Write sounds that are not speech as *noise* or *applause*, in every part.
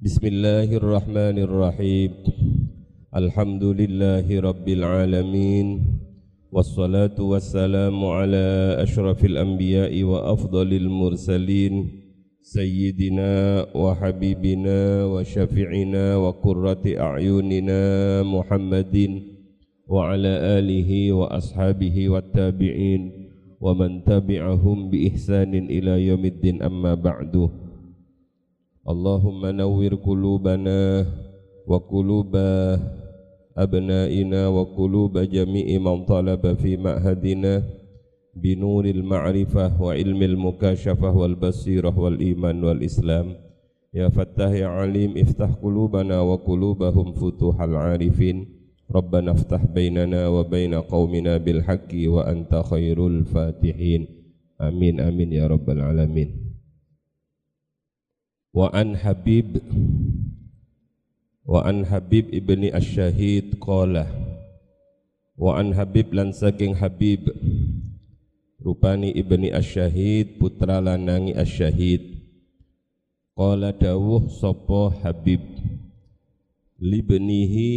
بسم الله الرحمن الرحيم. الحمد لله رب العالمين. والصلاة والسلام على أشرف الأنبياء وأفضل المرسلين. سيدنا وحبيبنا وشفيعنا وقرة أعيننا محمد وعلى آله وأصحابه والتابعين ومن تبعهم بإحسان إلى يوم الدين. أما بعد اللهم نور قلوبنا وقلوب أبنائنا وقلوب جميع من طلب في معهدنا بنور المعرفة وعلم المكاشفة والبصيرة والإيمان والإسلام. يا فتاح يا عليم افتح قلوبنا وقلوبهم فتوح العارفين. ربنا افتح بيننا وبين قومنا بالحق وأنت خير الفاتحين. آمين آمين يا رب العالمين. Wa an Habib ibni Asyahid qala wa an Habib lan saking Habib rupani ibni Asyahid putra lanangi Asyahid qala dawuh sapa Habib libnihi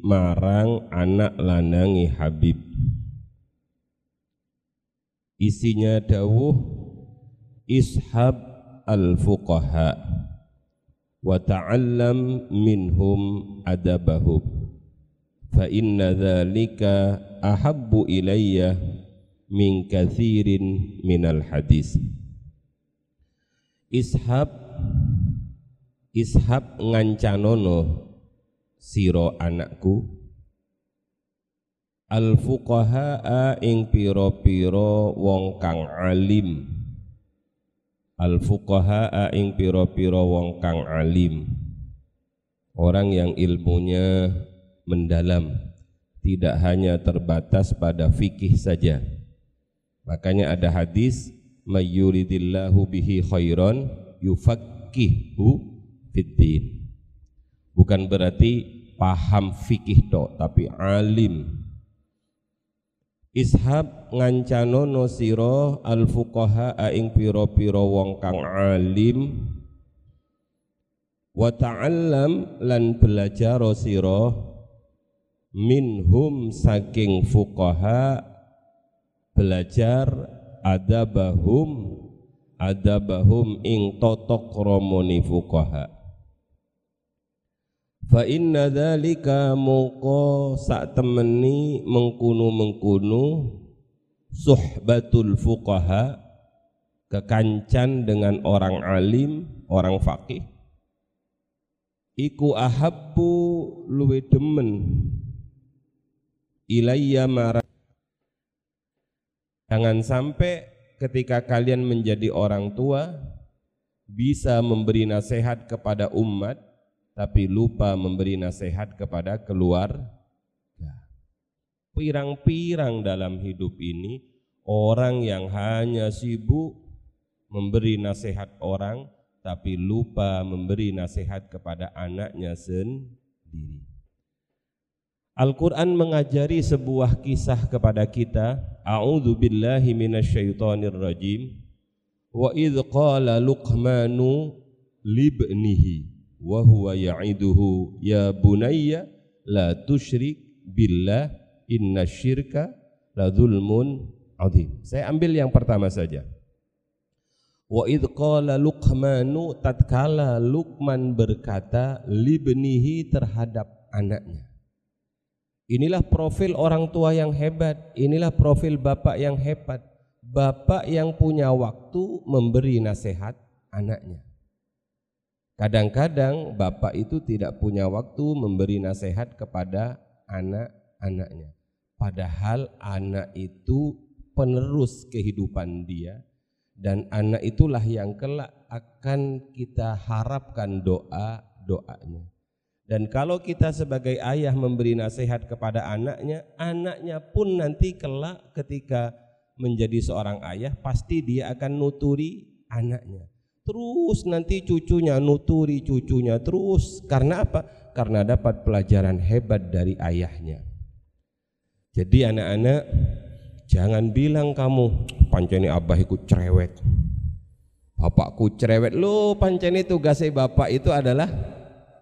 marang anak lanangi Habib. Isinya dawuh ishab al-fuqaha wa ta'allam minhum adabahum fa inna dhalika ahabbu ilayya min kathirin minal hadis. Ishab ishab ngancanono siro anakku. Al fuqaha ing piro-piro wong kang alim al fuqaha ing piro-piro wong kang alim. Orang yang ilmunya mendalam tidak hanya terbatas pada fikih saja. Makanya ada hadis mayyuridillahu bihi khairan yufaqqihu fiddin bukan berarti paham fikih tok tapi alim Ishab ngancanono sira al fuqaha ing pira-pira wong kang alim. Wa ta'allam lan belajar sira minhum saking fuqaha belajar adabahum adabahum ing totok romoni fuqaha Fa inna dzalika mongko sak temeni mengkunu-mengkunu suhbatul fuqaha kekancan dengan orang alim, orang fakih iku ahabbu luwe demen. Ilayya marah Jangan sampai ketika kalian menjadi orang tua bisa memberi nasihat kepada umat tapi lupa memberi nasihat kepada keluarga. Pirang-pirang dalam hidup ini orang yang hanya sibuk memberi nasihat orang tapi lupa memberi nasihat kepada anaknya sendiri. Al-Quran mengajari sebuah kisah kepada kita. A'udhu billahi minasyaitonir rajim. Wa idh qala Luqmanu libnihi wa huwa ya'iduhu ya bunayya la tusyrik billah inna syirka la zulmun azim. Saya ambil yang pertama saja. Wa idh qala Luqmanu tatkala Luqman berkata libnihi terhadap anaknya. Inilah profil orang tua yang hebat, inilah profil bapak yang hebat. Bapak yang punya waktu memberi nasihat anaknya. Kadang-kadang bapak itu tidak punya waktu memberi nasihat kepada anak-anaknya. Padahal anak itu penerus kehidupan dia dan anak itulah yang kelak akan kita harapkan doa-doanya. Dan kalau kita sebagai ayah memberi nasihat kepada anaknya, anaknya pun nanti kelak ketika menjadi seorang ayah pasti dia akan nuturi anaknya. Terus nanti cucunya nuturi cucunya terus karena apa? Karena dapat pelajaran hebat dari ayahnya. Jadi anak-anak jangan bilang kamu panceni abah ikut cerewet. Bapakku cerewet. Lo panceni tugasnya bapak itu adalah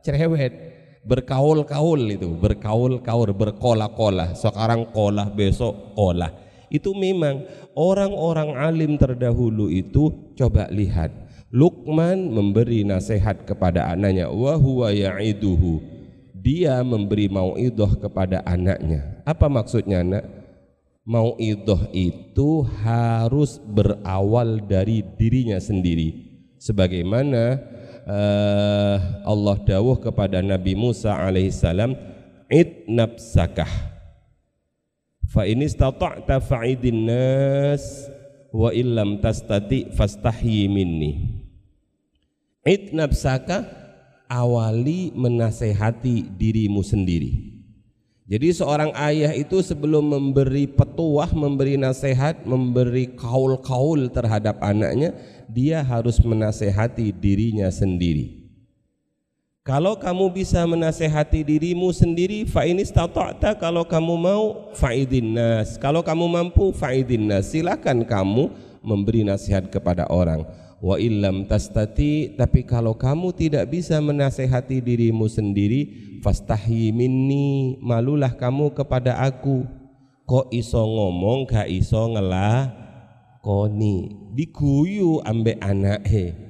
cerewet berkaul-kaul itu, berkaul-kaul, berkola-kola. Sekarang kolah, besok kolah. Itu memang orang-orang alim terdahulu itu coba lihat. Luqman memberi nasihat kepada anaknya wa huwa ya'iduhu. Dia memberi mau'idoh kepada anaknya. Apa maksudnya nak? Mau'idoh itu harus berawal dari dirinya sendiri. Sebagaimana uh, Allah dawuh kepada Nabi Musa alaihissalam id nafsakah fa fa'idin nas wa illam tastati fastahyi minni id nafsaka awali menasehati dirimu sendiri jadi seorang ayah itu sebelum memberi petuah, memberi nasihat, memberi kaul-kaul terhadap anaknya, dia harus menasehati dirinya sendiri. Kalau kamu bisa menasehati dirimu sendiri, fa ini kalau kamu mau faidin nas. Kalau kamu mampu faidin nas, silakan kamu memberi nasihat kepada orang wa illam tastati tapi kalau kamu tidak bisa menasehati dirimu sendiri fastahi minni malulah kamu kepada aku. Kok iso ngomong gak iso ngelah? Koni diguyu ambek anak he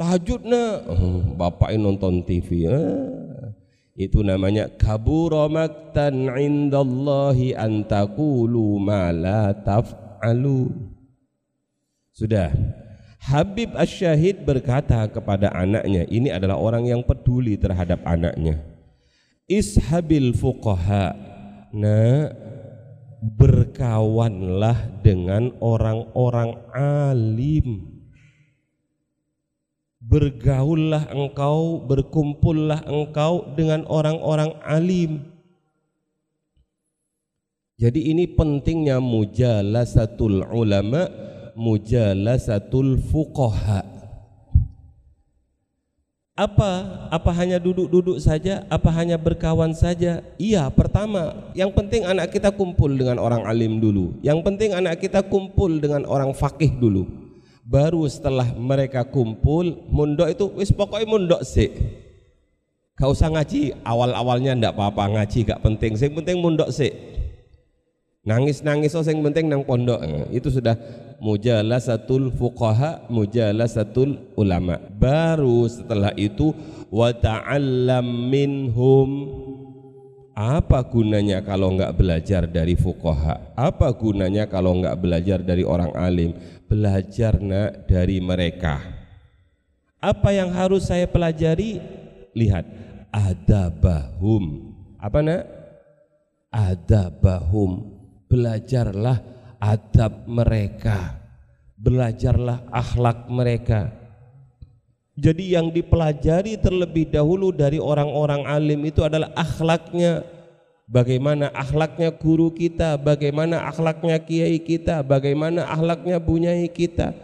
tahajud na oh, bapak nonton TV ah. itu namanya kabura maktan indallahi antakulu ma la taf'alu. Sudah Habib Asyahid berkata kepada anaknya, ini adalah orang yang peduli terhadap anaknya. Ishabil fuqaha. Nah, berkawanlah dengan orang-orang alim. Bergaullah engkau, berkumpullah engkau dengan orang-orang alim. Jadi ini pentingnya mujalasatul ulama' mujalasatul fuqaha. Apa apa hanya duduk-duduk saja? Apa hanya berkawan saja? Iya pertama yang penting anak kita kumpul dengan orang alim dulu. Yang penting anak kita kumpul dengan orang fakih dulu. Baru setelah mereka kumpul mundok itu wis pokoknya mundok sih Kau usah ngaji awal-awalnya ndak apa-apa ngaji gak penting. Sing penting mundok sih nangis-nangis oh yang penting nang pondok. Itu sudah mujalasatul fuqaha mujalasatul ulama. Baru setelah itu wa ta'allam minhum. Apa gunanya kalau enggak belajar dari fuqaha? Apa gunanya kalau enggak belajar dari orang alim? Belajar nak dari mereka. Apa yang harus saya pelajari? Lihat adabahum. Apa nak? Adabahum belajarlah adab mereka, belajarlah akhlak mereka. Jadi yang dipelajari terlebih dahulu dari orang-orang alim itu adalah akhlaknya. Bagaimana akhlaknya guru kita, bagaimana akhlaknya kiai kita, bagaimana akhlaknya bunyai kita.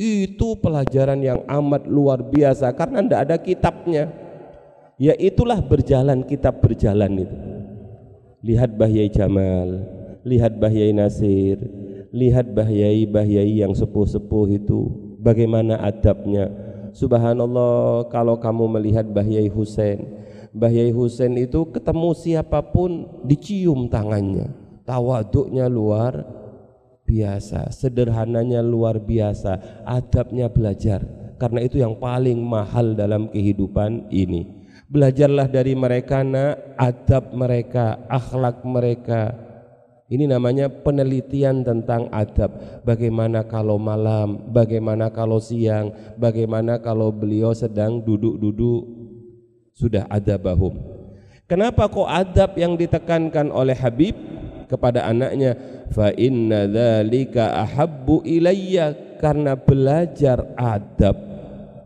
Itu pelajaran yang amat luar biasa karena tidak ada kitabnya. Ya itulah berjalan kitab berjalan itu. Lihat Bahyai Jamal, lihat Bahyai Nasir, lihat Bahyai-Bahyai yang sepuh-sepuh itu, bagaimana adabnya. Subhanallah kalau kamu melihat Bahyai Husain, Bahyai Husain itu ketemu siapa pun dicium tangannya. Tawaduknya luar biasa, sederhananya luar biasa, adabnya belajar. Karena itu yang paling mahal dalam kehidupan ini. Belajarlah dari mereka nak adab mereka, akhlak mereka, ini namanya penelitian tentang adab. Bagaimana kalau malam, bagaimana kalau siang, bagaimana kalau beliau sedang duduk-duduk sudah adabahum. Kenapa kok adab yang ditekankan oleh Habib kepada anaknya? Fa inna dzalika ahabbu ilayya karena belajar adab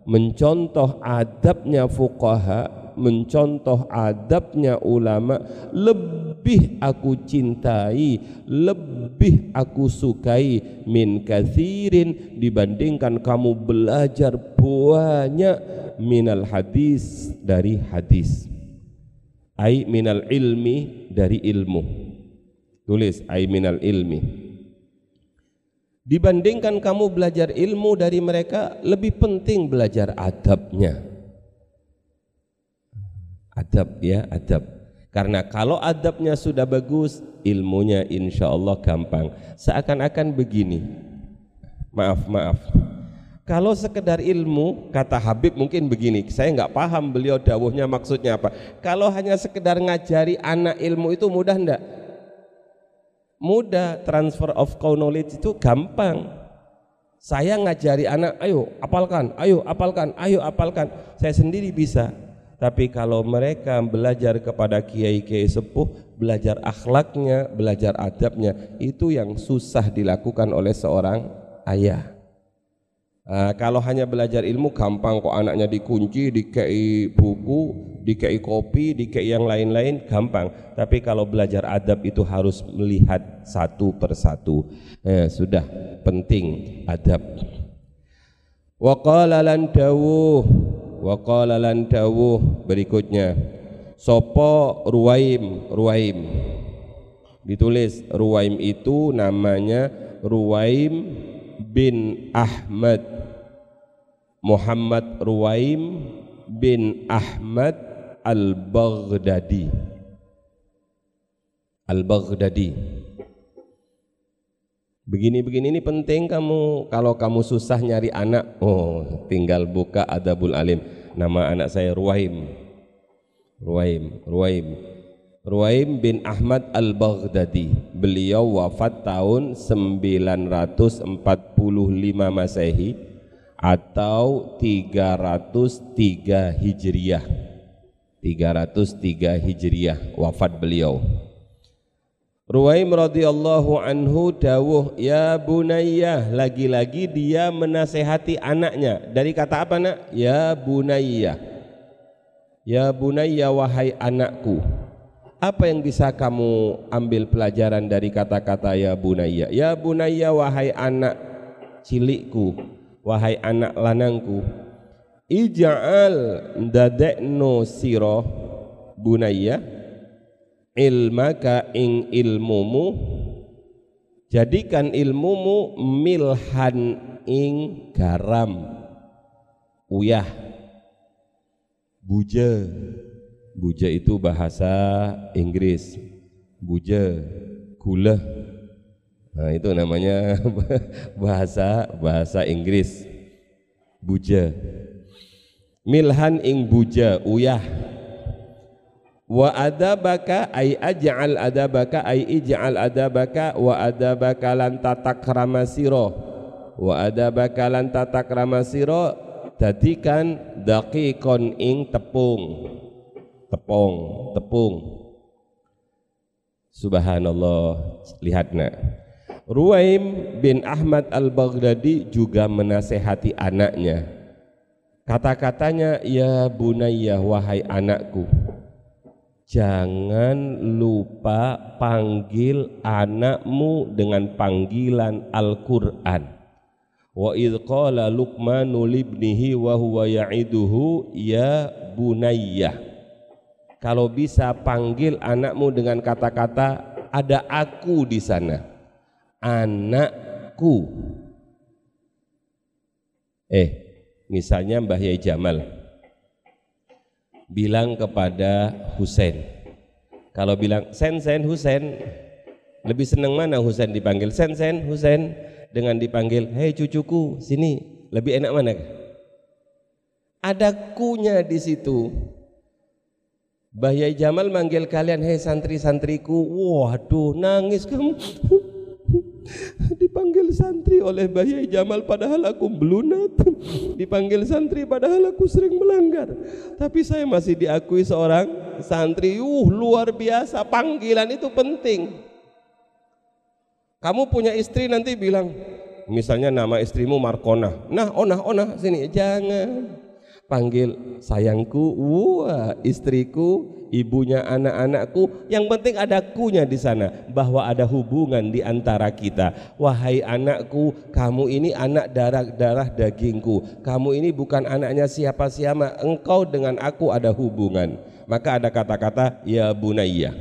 mencontoh adabnya fuqaha mencontoh adabnya ulama lebih aku cintai lebih aku sukai min kathirin dibandingkan kamu belajar banyak minal hadis dari hadis. Ai minal ilmi dari ilmu. Tulis ai minal ilmi. Dibandingkan kamu belajar ilmu dari mereka, lebih penting belajar adabnya. Adab ya, adab. Karena kalau adabnya sudah bagus, ilmunya insya Allah gampang. Seakan-akan begini. Maaf, maaf. Kalau sekedar ilmu, kata Habib mungkin begini, saya nggak paham beliau dawuhnya maksudnya apa. Kalau hanya sekedar ngajari anak ilmu itu mudah enggak? mudah transfer of knowledge itu gampang saya ngajari anak ayo apalkan ayo apalkan ayo apalkan saya sendiri bisa tapi kalau mereka belajar kepada kiai-kiai sepuh belajar akhlaknya belajar adabnya itu yang susah dilakukan oleh seorang ayah Nah, kalau hanya belajar ilmu gampang kok anaknya dikunci, dikei buku, dikei kopi, dikei yang lain-lain gampang. Tapi kalau belajar adab itu harus melihat satu persatu. Eh, sudah penting adab. Wa qala lan dawuh wa qala lan dawuh berikutnya. Sopo Ruwaim, Ruwaim. Ditulis Ruwaim itu namanya Ruwaim bin Ahmad Muhammad Ruwaim bin Ahmad Al-Baghdadi Al-Baghdadi Begini-begini ini penting kamu. Kalau kamu susah nyari anak Oh tinggal buka Adabul Alim. Nama anak saya Ruwaim. Ruwaim Ruwaim. Ruwaim bin Ahmad Al-Baghdadi. Beliau wafat tahun 945 Masehi atau 303 Hijriah. 303 Hijriah wafat beliau Ruwaim radhiyallahu anhu dawuh ya bunayya lagi-lagi dia menasehati anaknya. Dari kata apa nak? Ya bunayya. Ya bunayya wahai anakku apa yang bisa kamu ambil pelajaran dari kata-kata ya bunayya ya bunayya wahai anak cilikku wahai anak lanangku ija'al dadekno siro bunaya ilmaka ing ilmumu. Jadikan ilmumu milhan ing garam. Uyah. Buja buja itu bahasa Inggris. Buja gula Nah, itu namanya *laughs* bahasa bahasa Inggris. Buja. Milhan ing buja uyah. Wa adabaka ay aj'al adabaka ay ij'al adabaka wa adabaka lan tatakrama sira. Wa adabaka lan tatakrama sira dadikan daqiqon ing tepung. Tepung, tepung. Subhanallah, lihat nak Ruwaim bin Ahmad al-Baghdadi juga menasehati anaknya. Kata-katanya, ya bunayya wahai anakku, jangan lupa panggil anakmu dengan panggilan Al-Quran. Wa idh qala Luqmanu libnihi wa huwa ya'iduhu ya bunayya. Kalau bisa panggil anakmu dengan kata-kata ada aku di sana anakku. Eh, misalnya Mbah Yai Jamal bilang kepada Husain. Kalau bilang Sen Sen Husain, lebih senang mana Husain dipanggil Sen Sen Husain dengan dipanggil Hei cucuku sini, lebih enak mana? Ada kunya di situ. Mbah Yai Jamal manggil kalian, hei santri-santriku, waduh nangis kamu. Dipanggil santri oleh Bayi Jamal padahal aku belunat. Dipanggil santri padahal aku sering melanggar. Tapi saya masih diakui seorang santri. Uh, luar biasa. Panggilan itu penting. Kamu punya istri nanti bilang, misalnya nama istrimu Markona. Nah, onah, onah sini. Jangan. Panggil sayangku, wah istriku, ibunya anak-anakku, yang penting ada kunya di sana bahwa ada hubungan di antara kita. Wahai anakku, kamu ini anak darah-darah dagingku. Kamu ini bukan anaknya siapa-siapa, engkau dengan aku ada hubungan. Maka ada kata-kata ya bunayya.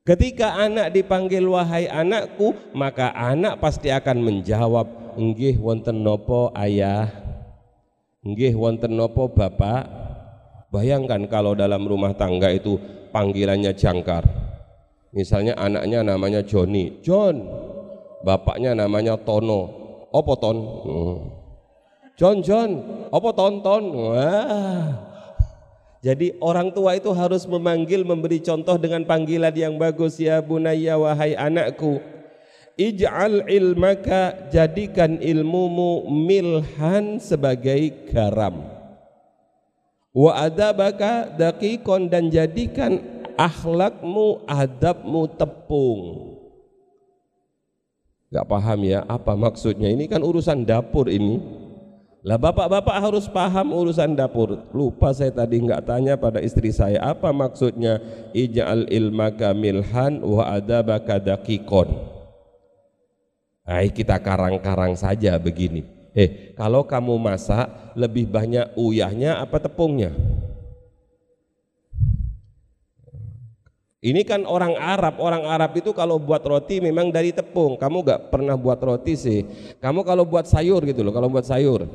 Ketika anak dipanggil wahai anakku, maka anak pasti akan menjawab, nggih wonten nopo ayah, nggih wonten nopo bapak, Bayangkan kalau dalam rumah tangga itu panggilannya jangkar. Misalnya anaknya namanya Joni, John. Bapaknya namanya Tono. Opo Ton? Hmm. John John, opo Tonton? Wah. Jadi orang tua itu harus memanggil memberi contoh dengan panggilan yang bagus ya bunayya wahai anakku. Ij'al ilmaka jadikan ilmumu milhan sebagai garam. Wa adabaka daqiqon dan jadikan akhlakmu adabmu tepung. Gak paham ya apa maksudnya? Ini kan urusan dapur ini. Lah bapak-bapak harus paham urusan dapur. Lupa saya tadi nggak tanya pada istri saya apa maksudnya? Ij'al ilmaka milhan wa adabaka daqiqon Hai kita karang-karang saja begini Eh, kalau kamu masak lebih banyak uyahnya apa tepungnya? Ini kan orang Arab, orang Arab itu kalau buat roti memang dari tepung. Kamu gak pernah buat roti sih. Kamu kalau buat sayur gitu loh, kalau buat sayur.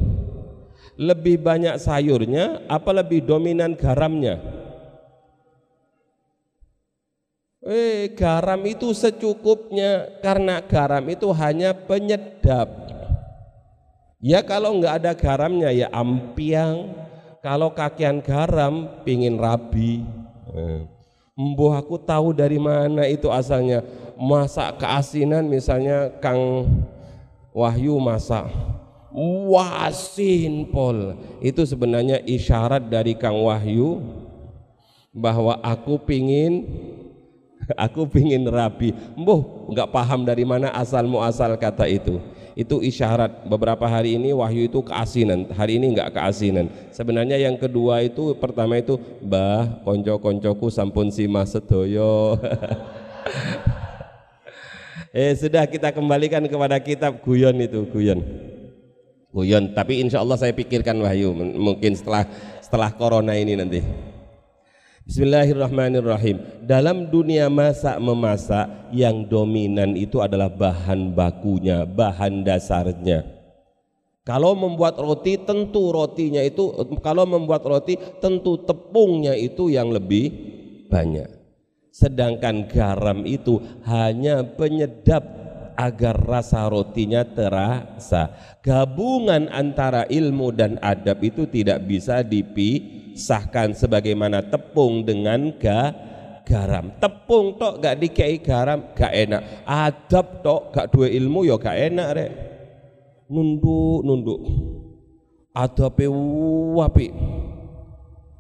Lebih banyak sayurnya apa lebih dominan garamnya? Eh, garam itu secukupnya karena garam itu hanya penyedap. Ya kalau nggak ada garamnya ya ampiang. Kalau kakian garam pingin rabi. Eh. Aku tahu dari mana itu asalnya. Masak keasinan misalnya Kang Wahyu masak wasin pol. Itu sebenarnya isyarat dari Kang Wahyu bahwa aku pingin *laughs* aku pingin rabi. Mbuh nggak paham dari mana asal muasal kata itu. Itu isyarat. Beberapa hari ini wahyu itu keasinan. Hari ini enggak keasinan. Sebenarnya yang kedua itu pertama itu bah konco koncoku sampun sima sedoyo. *laughs* Eh sudah kita kembalikan kepada kitab guyon itu guyon. Guyon tapi insya Allah saya pikirkan wahyu mungkin setelah setelah corona ini nanti Bismillahirrahmanirrahim. Dalam dunia masak memasak yang dominan itu adalah bahan bakunya, bahan dasarnya. Kalau membuat roti tentu rotinya itu kalau membuat roti tentu tepungnya itu yang lebih banyak. Sedangkan garam itu hanya penyedap agar rasa rotinya terasa. Gabungan antara ilmu dan adab itu tidak bisa dipi sahkan sebagaimana tepung dengan ga, garam. Tepung tok gak dikei garam gak enak. Adab tok gak dua ilmu ya gak enak rek. Nunduk nunduk. Adabe wapi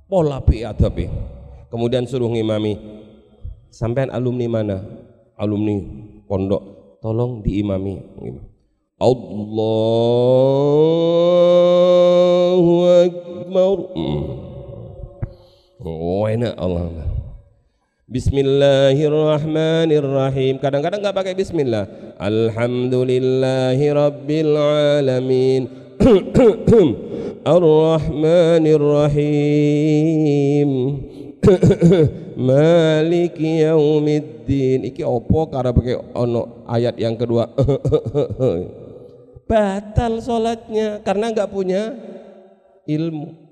pola pi adabe. Kemudian suruh ngimami sampean alumni mana? Alumni pondok. Tolong diimami. Allahu Akbar. Hmm. Oh enak Allah. Bismillahirrahmanirrahim. Kadang-kadang nggak pakai Bismillah. Alhamdulillahi Rabbil alamin. *coughs* Ar-Rahmanirrahim. *coughs* Maliki yaumiddin. Iki opo karena pakai ono ayat yang kedua. *coughs* Batal sholatnya karena nggak punya ilmu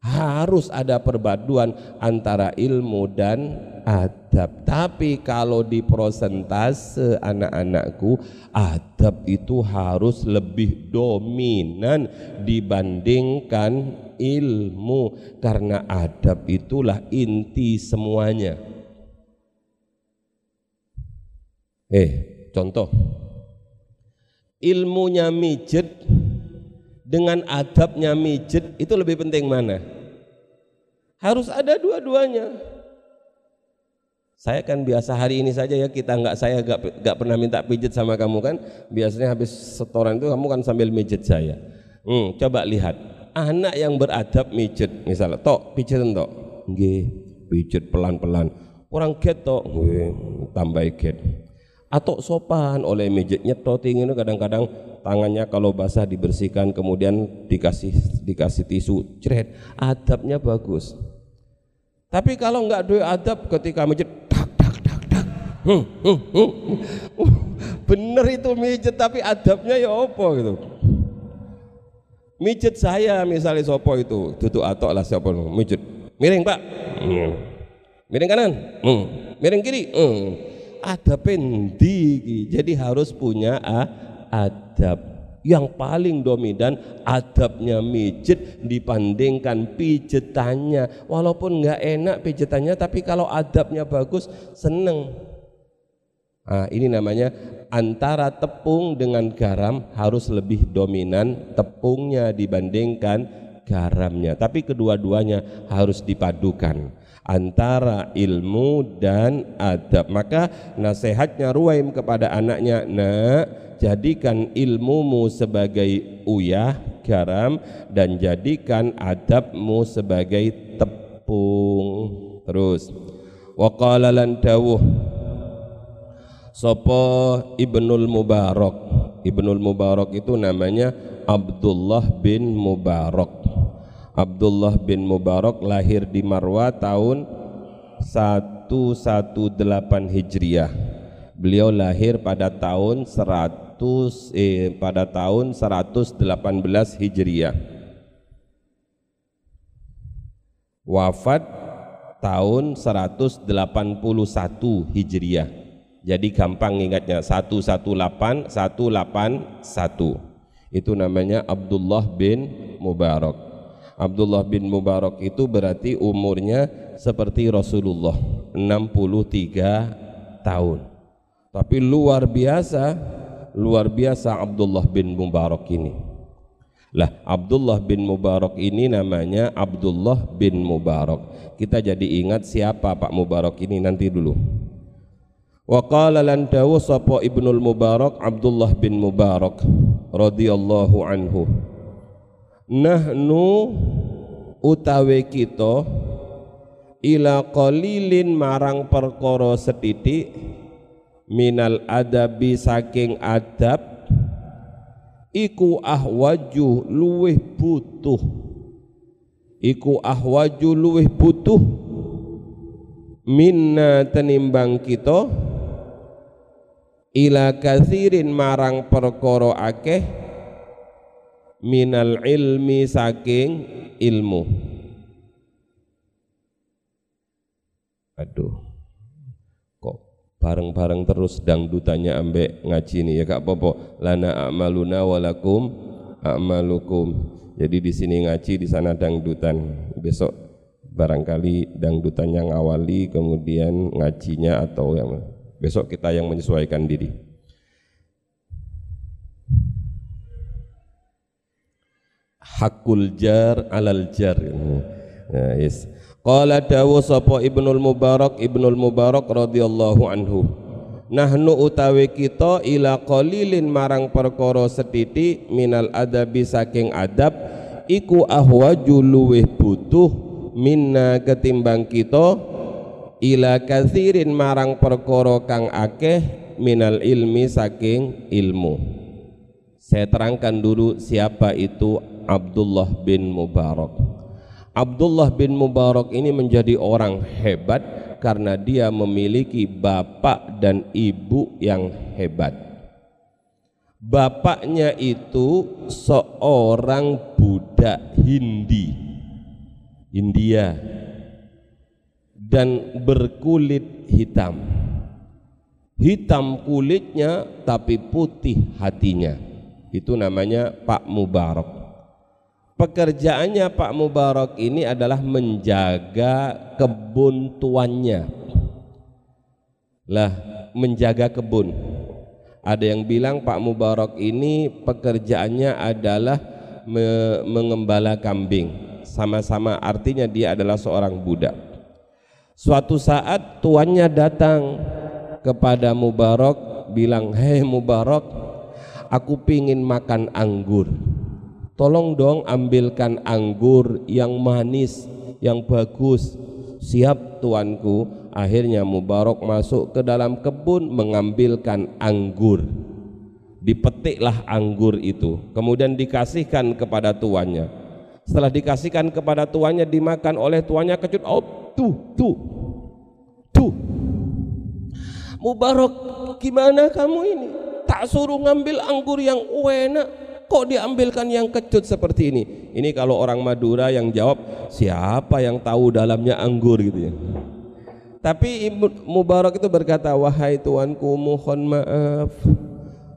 harus ada perpaduan antara ilmu dan adab. Tapi kalau di prosentase anak-anakku, adab itu harus lebih dominan dibandingkan ilmu karena adab itulah inti semuanya. Eh, contoh. Ilmunya mijet dengan adabnya mijet itu lebih penting mana? Harus ada dua-duanya. Saya kan biasa hari ini saja ya kita nggak saya nggak nggak pernah minta pijet sama kamu kan. Biasanya habis setoran itu kamu kan sambil mijet saya. Hmm, coba lihat anak yang beradab mijet misalnya tok pijet tok nggih pijet pelan-pelan orang get tok nggih tambah get atau sopan oleh mijet nyetot ingin kadang-kadang tangannya kalau basah dibersihkan kemudian dikasih dikasih tisu cret adabnya bagus. Tapi kalau nggak doa adab ketika mijet tak tak tak tak hmm, hmm, hmm. Uh, bener itu mijet tapi adabnya ya apa gitu? Mijet saya misalnya sopo itu duduk atok lah siapa mijet miring pak. Hmm. miring kanan. Hmm. miring kiri. Hmm. ada pendi jadi harus punya adab yang paling dominan adabnya mijet dibandingkan pijetannya walaupun nggak enak pijetannya tapi kalau adabnya bagus seneng Nah, ini namanya antara tepung dengan garam harus lebih dominan tepungnya dibandingkan garamnya. Tapi kedua-duanya harus dipadukan antara ilmu dan adab. Maka nasihatnya Ruwaim kepada anaknya, "Nak, jadikan ilmumu sebagai uyah, garam dan jadikan adabmu sebagai tepung." Terus, waqala lan dawuh Sopo Ibnul Mubarak? Ibnul Mubarak itu namanya Abdullah bin Mubarak. Abdullah bin Mubarak lahir di Marwa tahun 118 Hijriah. Beliau lahir pada tahun 100 eh, pada tahun 118 Hijriah Wafat tahun 181 Hijriah jadi gampang ingatnya 118 181. Itu namanya Abdullah bin Mubarak. Abdullah bin Mubarak itu berarti umurnya seperti Rasulullah 63 tahun. Tapi luar biasa, luar biasa Abdullah bin Mubarak ini. Lah Abdullah bin Mubarak ini namanya Abdullah bin Mubarak. Kita jadi ingat siapa Pak Mubarak ini nanti dulu. Wa qala lan sapa Ibnul Mubarak Abdullah bin Mubarak radhiyallahu anhu Nahnu utawi kita ila qalilin marang perkara setitik minal adabi saking adab iku ahwaju luweh butuh. Iku ahwaju luweh butuh minna tenimbang kita ila kathirin marang perkara akeh minal ilmi saking ilmu. Aduh bareng-bareng terus dangdutannya ambek ngaji nih ya kak popo lana a'maluna walakum a'malukum jadi di sini ngaji di sana dangdutan besok barangkali dangdutannya ngawali kemudian ngajinya atau yang Besok kita yang menyesuaikan diri. Hakul jar alal jar. Ya, yes. Qala dawu sapa Ibnul Mubarak Ibnul Mubarak radhiyallahu anhu. Nahnu utawi kita ila qalilin marang perkara setiti minal adabi saking adab iku ahwaju luweh butuh minna ketimbang kita ila kathirin marang perkara kang akeh minal ilmi saking ilmu saya terangkan dulu siapa itu Abdullah bin Mubarak Abdullah bin Mubarak ini menjadi orang hebat karena dia memiliki bapak dan ibu yang hebat bapaknya itu seorang budak Hindi India dan berkulit hitam. Hitam kulitnya tapi putih hatinya. Itu namanya Pak Mubarak. Pekerjaannya Pak Mubarak ini adalah menjaga kebun tuannya. Lah, menjaga kebun. Ada yang bilang Pak Mubarak ini pekerjaannya adalah me mengembala kambing. Sama-sama artinya dia adalah seorang budak Suatu saat tuannya datang kepada Mubarak bilang, "Hei Mubarak, aku pingin makan anggur." Tolong dong ambilkan anggur yang manis yang bagus. Siap tuanku. Akhirnya Mubarak masuk ke dalam kebun mengambilkan anggur. Dipetiklah anggur itu kemudian dikasihkan kepada tuannya. Setelah dikasihkan kepada tuannya dimakan oleh tuannya kejut oh tuh tuh tuh. Mubarak gimana kamu ini? Tak suruh ngambil anggur yang enak kok diambilkan yang kecut seperti ini ini kalau orang Madura yang jawab siapa yang tahu dalamnya anggur gitu ya tapi Ibu Mubarak itu berkata, "Wahai tuanku, mohon maaf.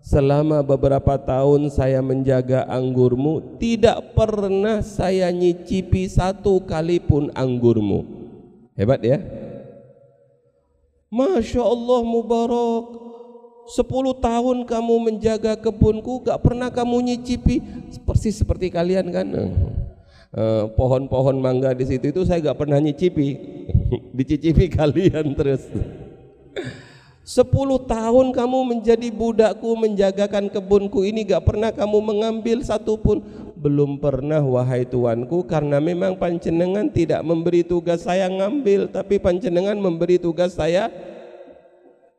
Selama beberapa tahun saya menjaga anggurmu, tidak pernah saya nyicipi satu kali pun anggurmu." Hebat ya? Masya Allah Mubarak Sepuluh tahun kamu menjaga kebunku Gak pernah kamu nyicipi. Persis seperti kalian kan? Eh, pohon-pohon mangga di situ itu saya nggak pernah nyicipi. *laughs* Dicicipi kalian terus. Sepuluh tahun kamu menjadi budakku menjagakan kebunku ini gak pernah kamu mengambil satu pun belum pernah wahai tuanku karena memang pancenengan tidak memberi tugas saya ngambil tapi pancenengan memberi tugas saya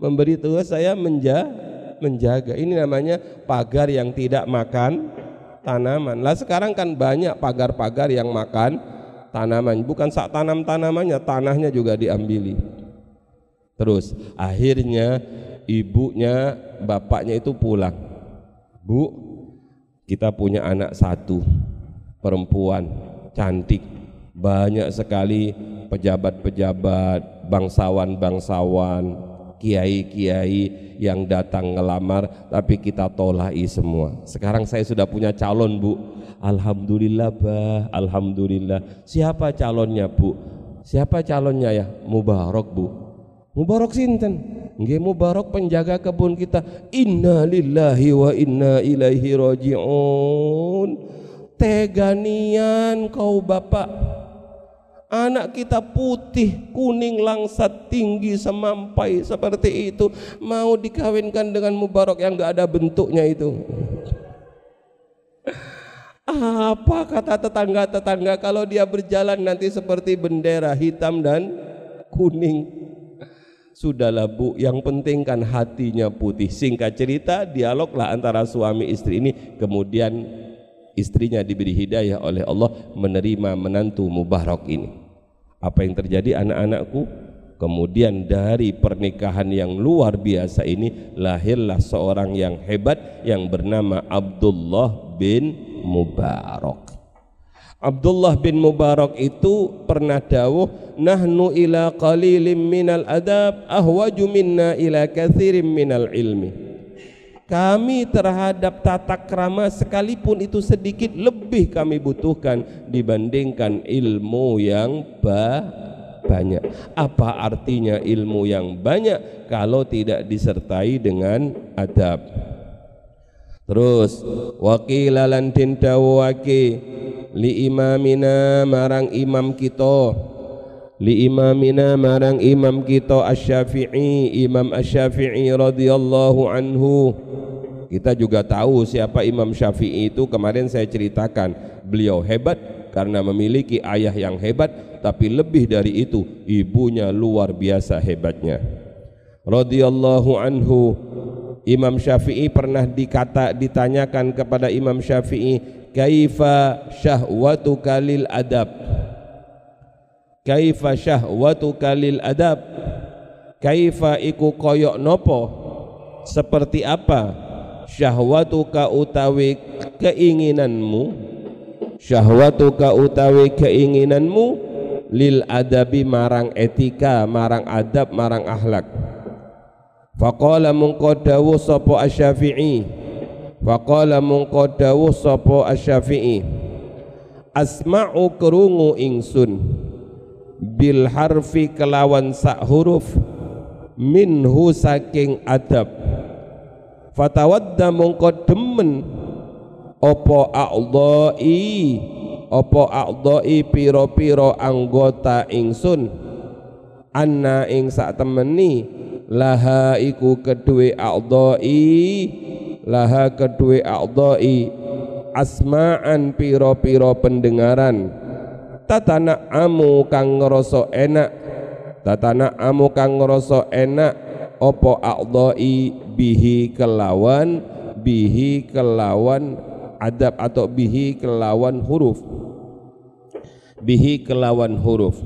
memberi tugas saya menja menjaga ini namanya pagar yang tidak makan tanaman. Lah sekarang kan banyak pagar-pagar yang makan tanaman. Bukan sak tanam tanamannya, tanahnya juga diambili. Terus akhirnya ibunya, bapaknya itu pulang. Bu, kita punya anak satu, perempuan, cantik. Banyak sekali pejabat-pejabat, bangsawan-bangsawan, kiai-kiai yang datang ngelamar tapi kita tolai semua. Sekarang saya sudah punya calon bu. Alhamdulillah bah. Alhamdulillah. Siapa calonnya bu? Siapa calonnya ya? Mubarak bu. Mubarak sinten? Nggih Mubarak penjaga kebun kita. Inna lillahi wa inna ilaihi raji'un. Teganian kau bapak Anak kita putih, kuning, langsat, tinggi, semampai seperti itu. Mau dikawinkan dengan Mubarak yang gak ada bentuknya itu. Apa kata tetangga-tetangga kalau dia berjalan nanti seperti bendera hitam dan kuning. Sudahlah bu, yang penting kan hatinya putih. Singkat cerita, dialoglah antara suami istri ini. Kemudian istrinya diberi hidayah oleh Allah menerima menantu Mubarak ini apa yang terjadi anak-anakku? Kemudian dari pernikahan yang luar biasa ini lahirlah seorang yang hebat yang bernama Abdullah bin Mubarak. Abdullah bin Mubarak itu pernah dawuh nahnu ila qalilim minal adab ahwaju minna ila kathirim minal ilmi kami terhadap tata krama sekalipun itu sedikit lebih kami butuhkan dibandingkan ilmu yang ba banyak. Apa artinya ilmu yang banyak kalau tidak disertai dengan adab? Terus wakilalan din dawaki li imamina marang imam kita li imamina marang imam kita Asy-Syafi'i Imam Asy-Syafi'i radhiyallahu anhu. Kita juga tahu siapa Imam Syafi'i itu kemarin saya ceritakan. Beliau hebat karena memiliki ayah yang hebat tapi lebih dari itu ibunya luar biasa hebatnya. Radhiyallahu anhu Imam Syafi'i pernah dikata ditanyakan kepada Imam Syafi'i kaifa syahwatuka lil adab kaifa syahwatuka lil adab? Kaifa iku koyok nopo? Seperti apa syahwatuka utawi keinginanmu? Syahwatuka utawi keinginanmu lil adabi marang etika marang adab marang akhlak. Faqala mungko dawuh sapa asy-syafi'i? Faqala mungko dawuh sapa asy-syafi'i? Asma'u krungu ingsun bil harfi kelawan sak huruf minhu saking adab. Fatawadda mongko demen opo a'dha'i opo a'dha'i piro-piro anggota ingsun. Anna ing sak temeni laha iku kedue a'dha'i laha kedue a'dha'i. Asma'an piro-piro pendengaran tatana amu kang ngerasa enak. Tatana amu kang ngerasa enak opo a'dha'i bihi kelawan bihi kelawan adab atau bihi kelawan huruf? Bihi kelawan huruf.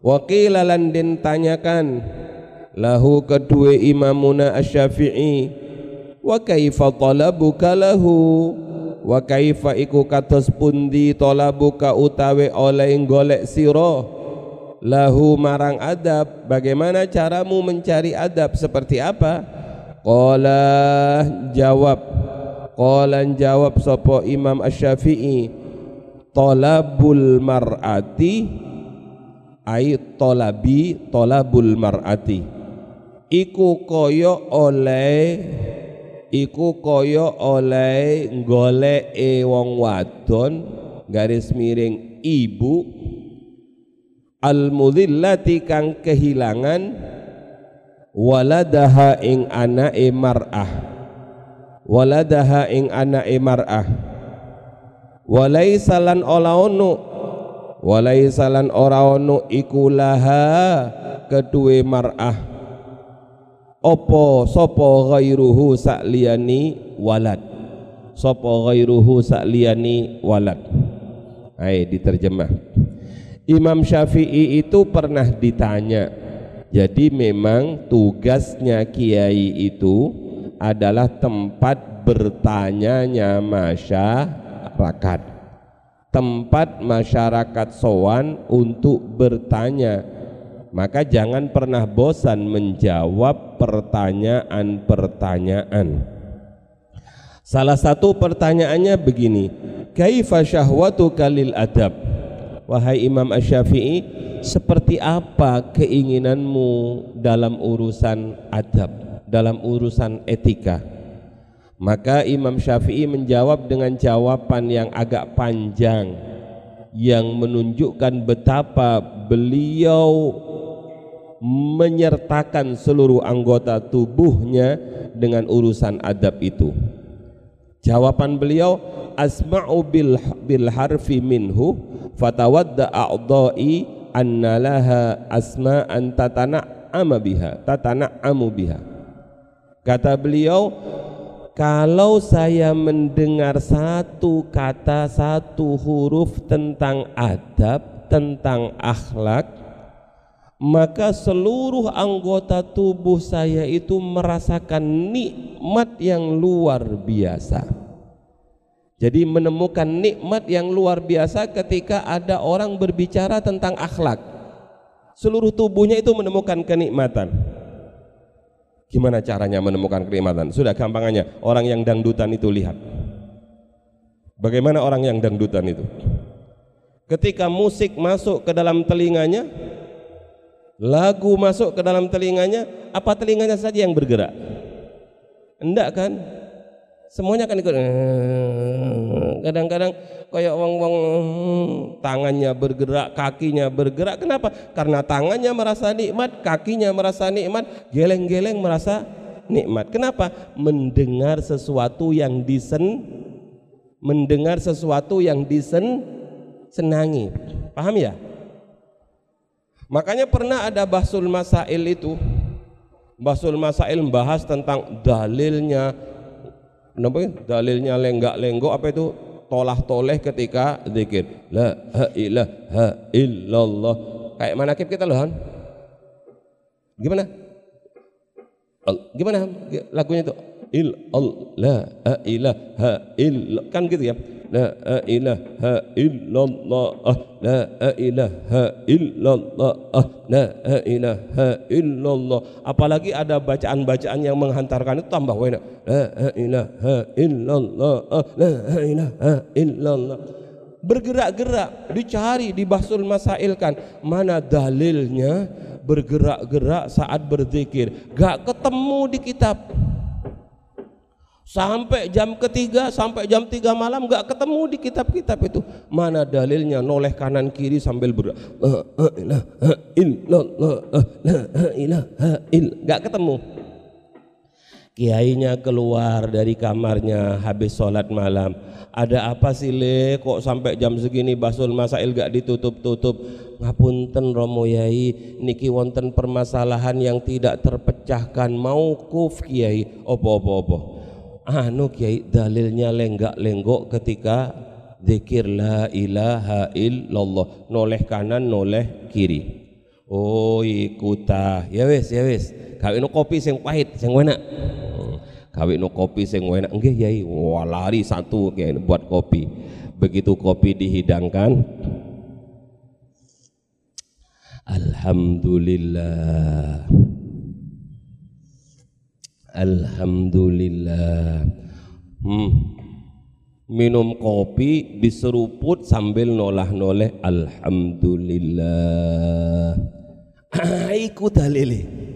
Wakila lan den tanyakan lahu kedua imamuna asy-Syafi'i wa kaifa talabuka lahu wa kaifa iku kados pundi talabuka utawe oleh golek sira? Lahu marang adab. Bagaimana caramu mencari adab seperti apa? Qala jawab. Qala jawab sapa Imam Asy-Syafi'i. Talabul mar'ati ai tolabi tolabul mar'ati. Iku koyo oleh iku koyo oleh goleke wong wadon garis miring ibu. Al mudhillati kang kehilangan waladaha ing anake mar'ah. Waladaha ing anake mar'ah. Walaisalan lan ola ono. Walaisalan ora ono iku laha kedue mar'ah opo sopo ghairuhu sakliyani walad? Sopo ghairuhu sakliyani walad? Hai diterjemah. Imam Syafi'i itu pernah ditanya jadi memang tugasnya kiai itu adalah tempat bertanyanya masyarakat? Tempat masyarakat sowan untuk bertanya maka jangan pernah bosan menjawab pertanyaan-pertanyaan. Salah satu pertanyaannya begini kaifa syahwatu kalil adab? Wahai Imam Asy-Syafi'i seperti apa keinginanmu dalam urusan adab dalam urusan etika? Maka Imam Syafi'i menjawab dengan jawaban yang agak panjang yang menunjukkan betapa beliau menyertakan seluruh anggota tubuhnya dengan urusan adab itu. Jawaban beliau asma'u bil bil harfi minhu fatawadda a'dha'i anna laha asma'an tatana'ama biha tatana'amu biha. Kata beliau kalau saya mendengar satu kata, satu huruf tentang adab, tentang akhlak, maka seluruh anggota tubuh saya itu merasakan nikmat yang luar biasa. Jadi menemukan nikmat yang luar biasa ketika ada orang berbicara tentang akhlak. Seluruh tubuhnya itu menemukan kenikmatan. Gimana caranya menemukan kenikmatan? Sudah gampangannya, orang yang dangdutan itu lihat. Bagaimana orang yang dangdutan itu? Ketika musik masuk ke dalam telinganya, lagu masuk ke dalam telinganya, apa telinganya saja yang bergerak? Enggak kan? semuanya kan ikut. Kadang-kadang kayak wong-wong tangannya bergerak kakinya bergerak. Kenapa? Karena tangannya merasa nikmat kakinya merasa nikmat geleng-geleng merasa nikmat. Kenapa? Mendengar sesuatu yang disen mendengar sesuatu yang disen senangi. Paham ya makanya pernah ada basul masail itu. Basul masail membahas tentang dalilnya. Kenapa ya? dalilnya lenggak-lenggok apa itu? Tolah toleh ketika zikir. La ilaha illallah. Kayak mana kita loh gimana? Gimana lagunya itu il la ilaha illallah kan gitu ya? La ilaha illallah la ilaha illallah la ilaha illallah. Apalagi ada bacaan-bacaan yang menghantarkan itu tambah enak la ilaha illallah la ilaha illallah. Bergerak-gerak dicari dibasul masailkan. Mana dalilnya? Bergerak-gerak saat berzikir. Gak ketemu di kitab Sampai jam ketiga, sampai jam tiga malam nggak ketemu di kitab-kitab itu. Mana dalilnya noleh kanan kiri sambil ber nggak ketemu. Kiainya keluar dari kamarnya habis sholat malam. Ada apa sih le? Kok sampai jam segini basul masail gak ditutup-tutup? Ngapunten Romo Yai, niki wonten permasalahan yang tidak terpecahkan. Mau kuf Kiai, opo-opo-opo. Anu Kiai dalilnya lenggak-lenggok ketika zikir la ilaha illallah. Noleh kanan, noleh kiri. Oh ikuta. Ya wis, ya wis. Kawin kopi sing pahit, sing enak kawin no kopi sing enak nggih yai wah lari satu kayak buat kopi begitu kopi dihidangkan Alhamdulillah Alhamdulillah hmm. minum kopi diseruput sambil nolah-noleh Alhamdulillah *clears throat* ikut dalile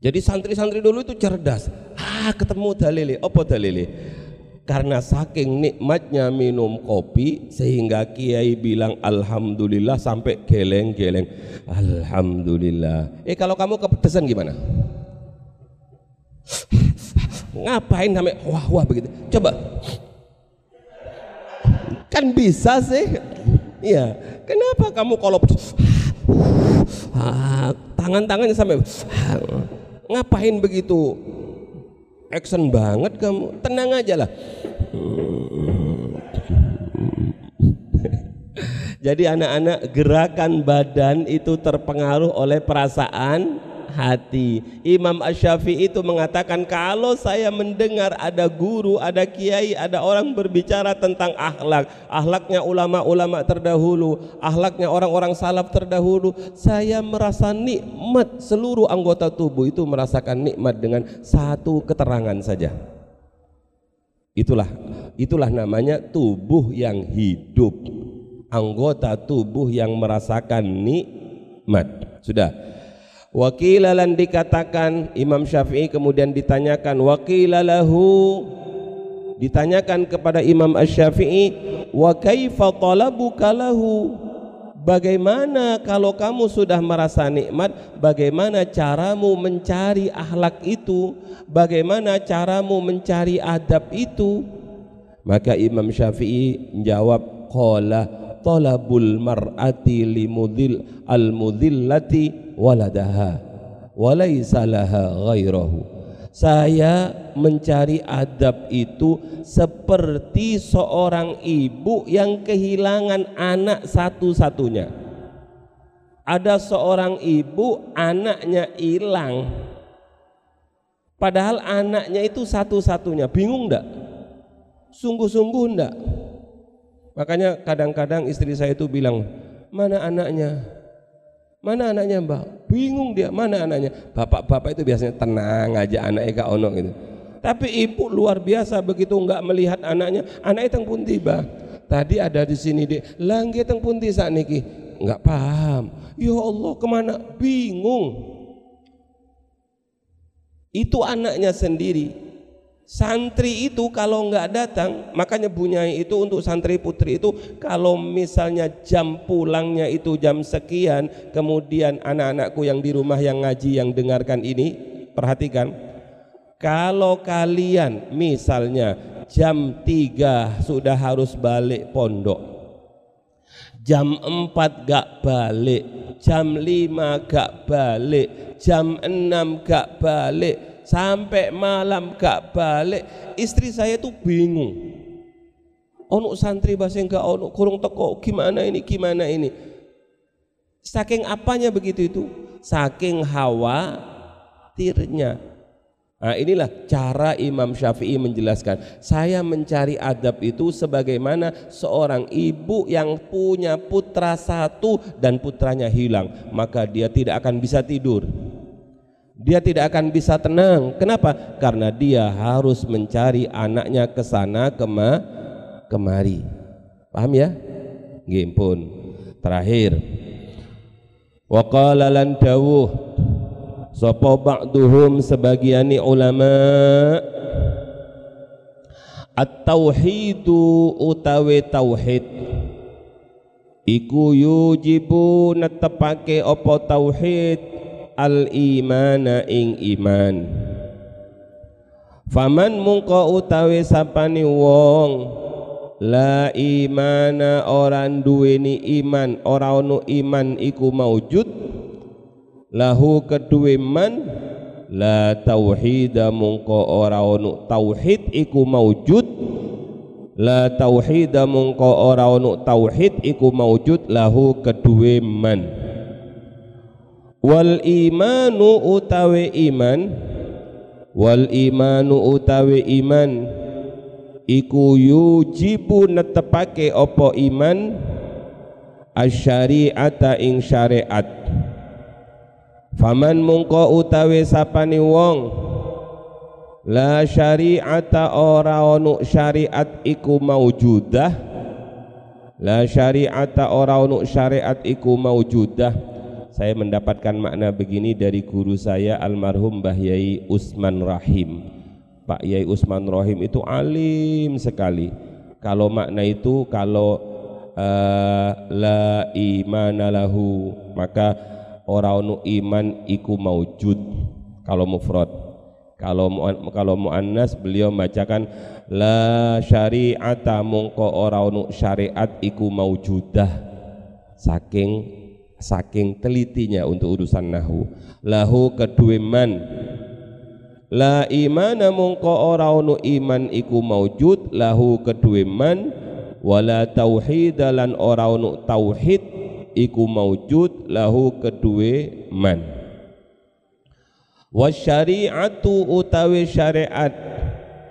jadi santri-santri dulu itu cerdas. Ah, ketemu dalili. Apa dalili? Karena saking nikmatnya minum kopi sehingga kiai bilang alhamdulillah sampai geleng-geleng. Alhamdulillah. Eh kalau kamu kepedesan gimana? *laughs* Ngapain sampai wah wah begitu? Coba. Kan bisa sih. Iya. Kenapa kamu kalau *laughs* ah, tangan-tangannya sampai *laughs* ngapain begitu action banget kamu tenang aja lah jadi anak-anak gerakan badan itu terpengaruh oleh perasaan hati. Imam Ash-Syafi'i itu mengatakan kalau saya mendengar ada guru, ada kiai, ada orang berbicara tentang akhlak, akhlaknya ulama-ulama terdahulu, akhlaknya orang-orang salaf terdahulu, saya merasa nikmat seluruh anggota tubuh itu merasakan nikmat dengan satu keterangan saja. Itulah itulah namanya tubuh yang hidup. Anggota tubuh yang merasakan nikmat. Sudah. Wakilalan dikatakan Imam Syafi'i kemudian ditanyakan wakilalahu? Ditanyakan kepada Imam Asy-Syafi'i wa kaifa talabuka lahu? Bagaimana kalau kamu sudah merasa nikmat? Bagaimana caramu mencari akhlak itu? Bagaimana caramu mencari adab itu? Maka Imam Syafi'i menjawab Qala talabul mar'ati limudil al-mudillati waladaha walaysa laha ghairahu. Saya mencari adab itu seperti seorang ibu yang kehilangan anak satu-satunya. Ada seorang ibu anaknya hilang. Padahal anaknya itu satu-satunya. Bingung enggak sungguh-sungguh enggak Makanya kadang-kadang istri saya itu bilang, mana anaknya? Mana anaknya mbak? Bingung dia, mana anaknya? Bapak-bapak itu biasanya tenang aja anaknya kak ono gitu. Tapi ibu luar biasa begitu enggak melihat anaknya, anak itu pun tiba. Tadi ada di sini deh, langit yang pun saat niki, enggak paham. Ya Allah ke mana? Bingung. Itu anaknya sendiri Santri itu kalau nggak datang, makanya bunyai itu untuk santri putri itu kalau misalnya jam pulangnya itu jam sekian, kemudian anak-anakku yang di rumah yang ngaji yang dengarkan ini, perhatikan. Kalau kalian misalnya jam 3 sudah harus balik pondok. Jam 4 gak balik, jam 5 gak balik, jam 6 gak balik, sampai malam gak balik istri saya tuh bingung. Ono santri bahasa enggak ono kurung teko gimana ini gimana ini. Saking apanya begitu itu? Saking khawatirnya. Nah inilah cara Imam Syafi'i menjelaskan. Saya mencari adab itu sebagaimana seorang ibu yang punya putra satu dan putranya hilang Maka dia tidak akan bisa tidur dia tidak akan bisa tenang. Kenapa? Karena dia harus mencari anaknya ke sana kema kemari. Paham ya? Nggih pun. Terakhir. Wa qala lan dawuh sapa ba'duhum sebagiani ulama at-tauhidu utawi tauhid iku yujibu netepake apa tauhid al imana ing iman. Faman mungko utawi sapani wong la imana orang duweni iman ora ono iman iku maujud lahu kedue man la tauhida mungko ora ono tauhid iku maujud la tauhida mungko ora ono tauhid iku maujud lahu kedue man wal imanu utawi iman. Wal imanu utawi iman. Iku yujibu netepake opo iman. Asyari'ata ing syariat. Faman mungko utawi sapani wong. La syari'ata ora ono syariat iku maujudah. La syari'ata ora ono syariat iku maujudah saya mendapatkan makna begini dari guru saya almarhum Mbah Yai Usman Rahim. Pak Yai Usman Rahim itu alim sekali. Kalau makna itu kalau uh, la imana lahu maka orang iman iku maujud. Kalau mufrad. Kalau kalau muannas beliau membacakan la syari'ata mungko orang syariat iku maujudah. Saking saking telitinya untuk urusan nahu. Lahu kedue man la imana mungko ora ono iman iku maujud lahu kedue man wala tauhid lan ora ono tauhid iku maujud lahu kedue man wasyari'atu utawi syariat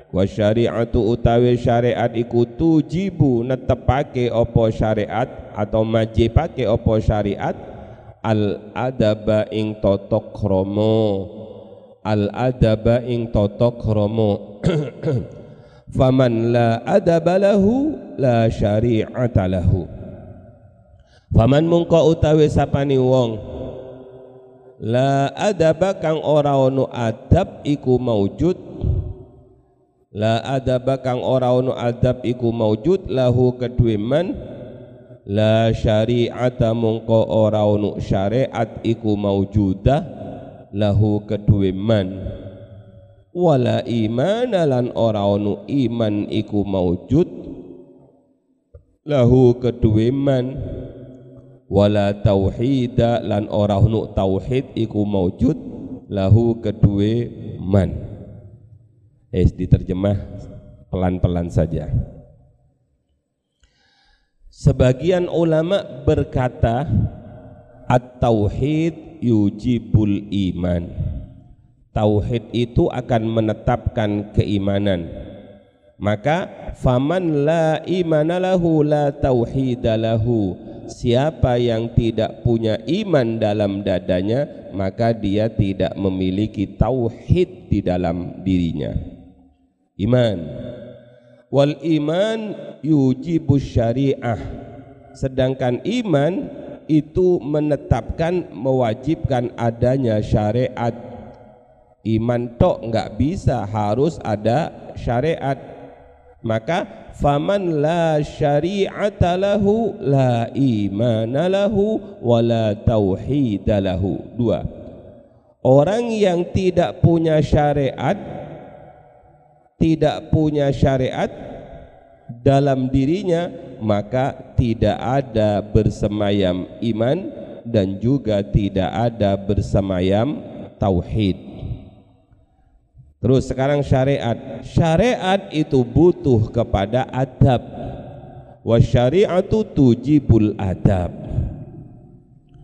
wa syari'atu utawi syariat iku tujibu netepake apa syariat atau majibake apa syariat. Al adaba ing totok kromo. Al adaba ing totok kromo. *clears throat* Faman la adaba lahu la syari'ata lahu. Faman mungko utawi sapani wong la adaba kang ora ono adab iku maujud la adaba kang ora ono adab iku maujud lahu kedue man la syari'ata mungko ora ono syariat iku maujudah lahu kedue man wala iman lan ora ono iman iku maujud lahu kedue man wala tauhida lan ora ono tauhid iku maujud lahu kedue man Eh diterjemah pelan-pelan saja. Sebagian ulama berkata at-tauhid yujibul iman. Tauhid itu akan menetapkan keimanan. Maka faman la imana lahu la tauhida lahu. Siapa yang tidak punya iman dalam dadanya, maka dia tidak memiliki tauhid di dalam dirinya iman. Wal iman yujibu syariah. Sedangkan iman itu menetapkan mewajibkan adanya syariat. Iman tok enggak bisa harus ada syariat. Maka faman la syari'ata lahu la imana lahu wala tauhida lahu. Dua. Orang yang tidak punya syariat tidak punya syariat dalam dirinya maka tidak ada bersemayam iman dan juga tidak ada bersemayam tauhid. Terus sekarang syariat. Syariat itu butuh kepada adab. Wa syariatu tujibul adab.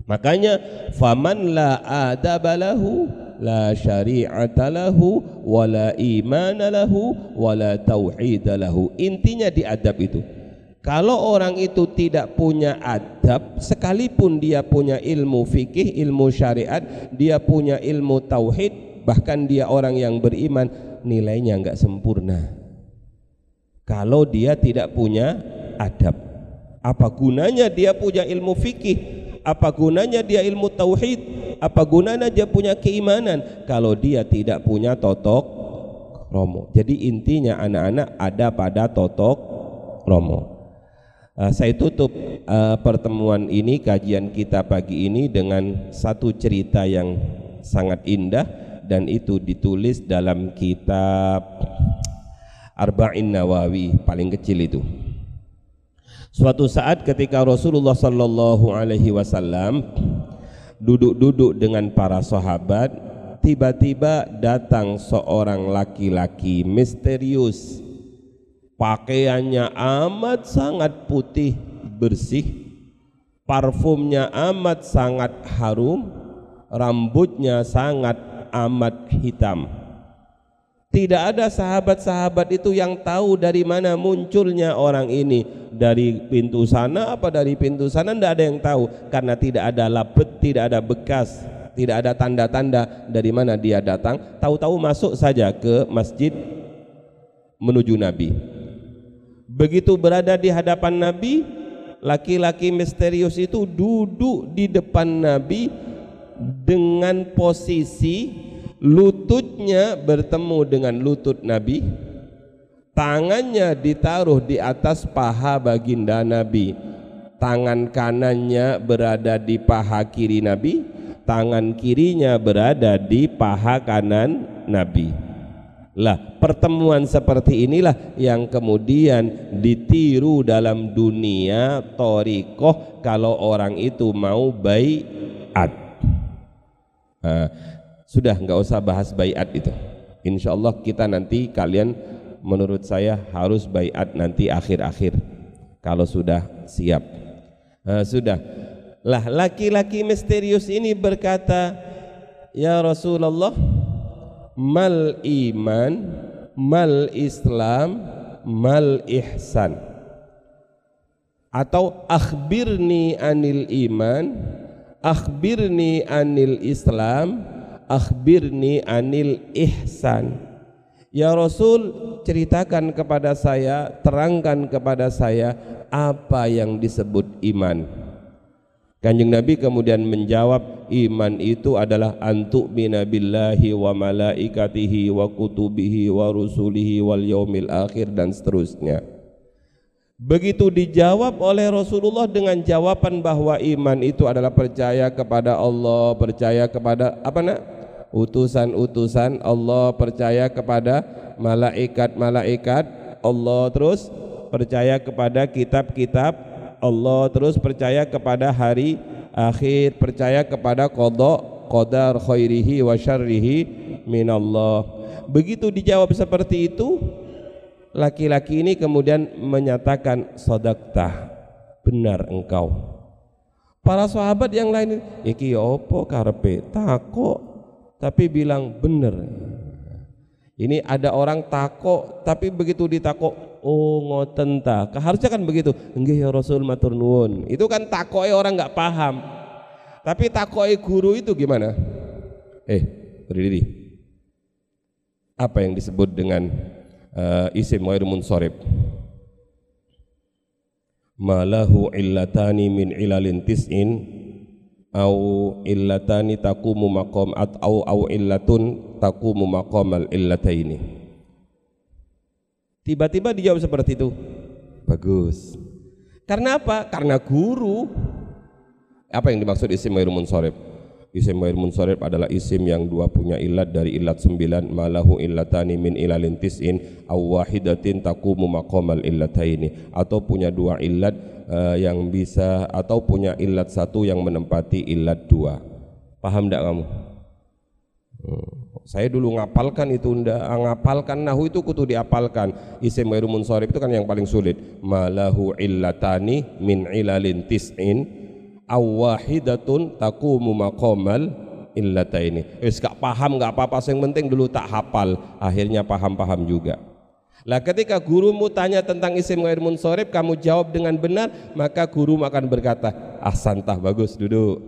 Makanya faman la adabalahu la syari'ata lahu wala imana lahu tauhid lahu. Intinya di adab itu. Kalau orang itu tidak punya adab sekalipun dia punya ilmu fikih ilmu syariat dia punya ilmu tauhid bahkan dia orang yang beriman nilainya enggak sempurna. Kalau dia tidak punya adab apa gunanya dia punya ilmu fikih? Apa gunanya dia ilmu tauhid apa gunanya dia punya keimanan? Kalau dia tidak punya totok romo. Jadi intinya anak-anak ada pada totok romo. Uh, saya tutup uh, pertemuan ini kajian kita pagi ini dengan satu cerita yang sangat indah dan itu ditulis dalam kitab Arba'in Nawawi paling kecil itu. Suatu saat ketika Rasulullah sallallahu alaihi wasallam duduk-duduk dengan para sahabat, tiba-tiba datang seorang laki-laki misterius. Pakaiannya amat sangat putih, bersih. Parfumnya amat sangat harum, rambutnya sangat amat hitam tidak ada sahabat-sahabat itu yang tahu dari mana munculnya orang ini dari pintu sana apa dari pintu sana tidak ada yang tahu karena tidak ada labet, tidak ada bekas, tidak ada tanda-tanda dari mana dia datang. Tahu-tahu masuk saja ke masjid menuju Nabi. Begitu berada di hadapan Nabi, laki-laki misterius itu duduk di depan Nabi dengan posisi lututnya bertemu dengan lutut Nabi. Tangannya ditaruh di atas paha baginda Nabi. Tangan kanannya berada di paha kiri Nabi. Tangan kirinya berada di paha kanan Nabi. Lah pertemuan seperti inilah yang kemudian ditiru dalam dunia torikoh kalau orang itu mau baiat. Uh, sudah nggak usah bahas bayat itu. Insya Allah kita nanti kalian menurut saya harus bayat nanti akhir-akhir kalau sudah siap. Nah, sudah. Lah laki-laki misterius ini berkata, Ya Rasulullah, mal iman, mal Islam, mal ihsan. Atau akhbirni anil iman, akhbirni anil Islam, akhbirni anil ihsan. Ya Rasul ceritakan kepada saya terangkan kepada saya apa yang disebut iman. Kanjeng Nabi kemudian menjawab iman itu adalah antuk billahi wa malaikatihi wa kutubihi wa rusulihi wal yaumil akhir dan seterusnya. Begitu dijawab oleh Rasulullah dengan jawaban bahwa iman itu adalah percaya kepada Allah, percaya kepada apa nak? Utusan-utusan Allah, percaya kepada malaikat-malaikat Allah, terus percaya kepada kitab-kitab Allah, terus percaya kepada hari akhir, percaya kepada kodok, qadar khairihi wa syarrihi minallah. Begitu dijawab seperti itu, laki-laki ini kemudian menyatakan sodakta benar engkau. Para sahabat yang lain iki opo karpe tako tapi bilang benar ini ada orang tako tapi begitu ditako oh ngoten ta. Harusnya kan begitu. Enggak ya Rasul matur nuwun. Itu kan takoe orang nggak paham. Tapi takoe guru itu gimana? Eh berdiri. Apa yang disebut dengan uh, isim ghair munsorib malahu illatani min ilalin tis'in au illatani taqumu maqam au au illatun taqumu maqamal illataini. Tiba-tiba dijawab seperti itu. Bagus. Karena apa? Karena guru. Apa yang dimaksud isim ghair munsorib Isim ghair munsharif adalah isim yang dua punya ilat dari ilat sembilan malahu illatani min ilalin tis'in aw wahidatin taqumu maqamal illataini atau punya dua ilat uh, yang bisa atau punya ilat satu yang menempati ilat dua. Paham tidak kamu? Hmm. Saya dulu ngapalkan itu ndak ngapalkan nahu itu kutu diapalkan. Isim ghair munsharif itu kan yang paling sulit. Malahu illatani min ilalin tis'in awahidatun taqumu maqamal illataini. Wis gak paham gak apa-apa, yang penting dulu tak hafal, akhirnya paham-paham juga. Lah ketika gurumu tanya tentang isim ghair munsorib, kamu jawab dengan benar, maka guru akan berkata, "Ahsantah, bagus, duduk."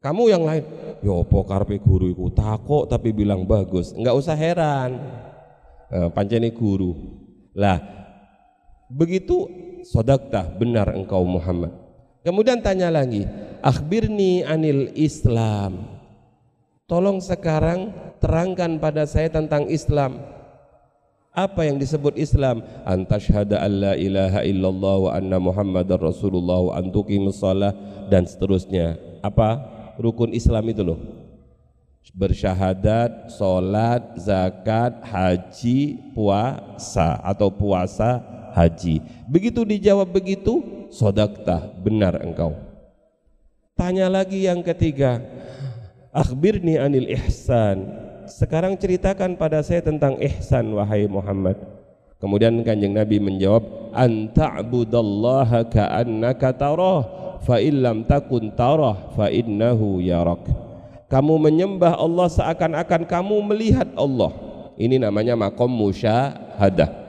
Kamu yang lain, ya apa karpe guru iku takok tapi bilang bagus. Enggak usah heran. Nah, pancene guru. Lah begitu sodakta benar engkau Muhammad Kemudian tanya lagi, akhbirni anil Islam. Tolong sekarang terangkan pada saya tentang Islam. Apa yang disebut Islam? Antashhada an la ilaha illallah wa anna muhammadar rasulullah wa antuqimus salah dan seterusnya. Apa rukun Islam itu loh? bersyahadat, sholat, zakat, haji, puasa atau puasa haji. Begitu dijawab begitu, sodakta, benar engkau. Tanya lagi yang ketiga, akhbirni anil ihsan. Sekarang ceritakan pada saya tentang ihsan wahai Muhammad. Kemudian kanjeng Nabi menjawab, anta'budallaha ka'annaka tarah, fa illam takun tarah, fa innahu yarak kamu menyembah Allah seakan-akan kamu melihat Allah ini namanya makom musyahadah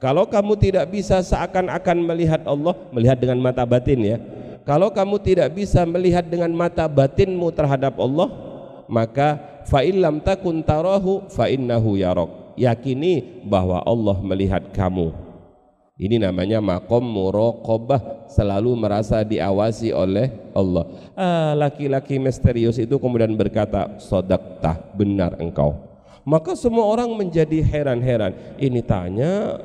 kalau kamu tidak bisa seakan-akan melihat Allah melihat dengan mata batin ya kalau kamu tidak bisa melihat dengan mata batinmu terhadap Allah maka fa illam takun tarahu fa innahu yarok yakini bahwa Allah melihat kamu ini namanya makom muraqabah selalu merasa diawasi oleh Allah. Ah, laki-laki misterius itu kemudian berkata, "Sodakta, benar engkau." Maka semua orang menjadi heran-heran. Ini tanya,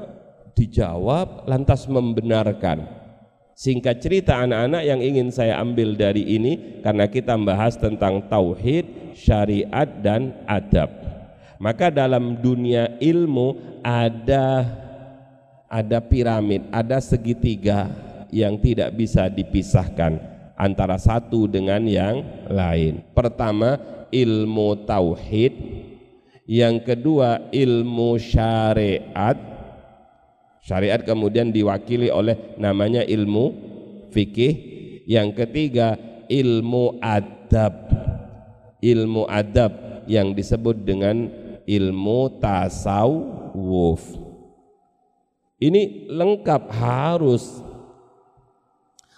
dijawab, lantas membenarkan. Singkat cerita anak-anak yang ingin saya ambil dari ini karena kita membahas tentang tauhid, syariat dan adab. Maka dalam dunia ilmu ada ada piramid, ada segitiga yang tidak bisa dipisahkan antara satu dengan yang lain. Pertama, ilmu tauhid, yang kedua ilmu syariat. Syariat kemudian diwakili oleh namanya ilmu fikih. Yang ketiga, ilmu adab. Ilmu adab yang disebut dengan ilmu tasawuf. Ini lengkap harus.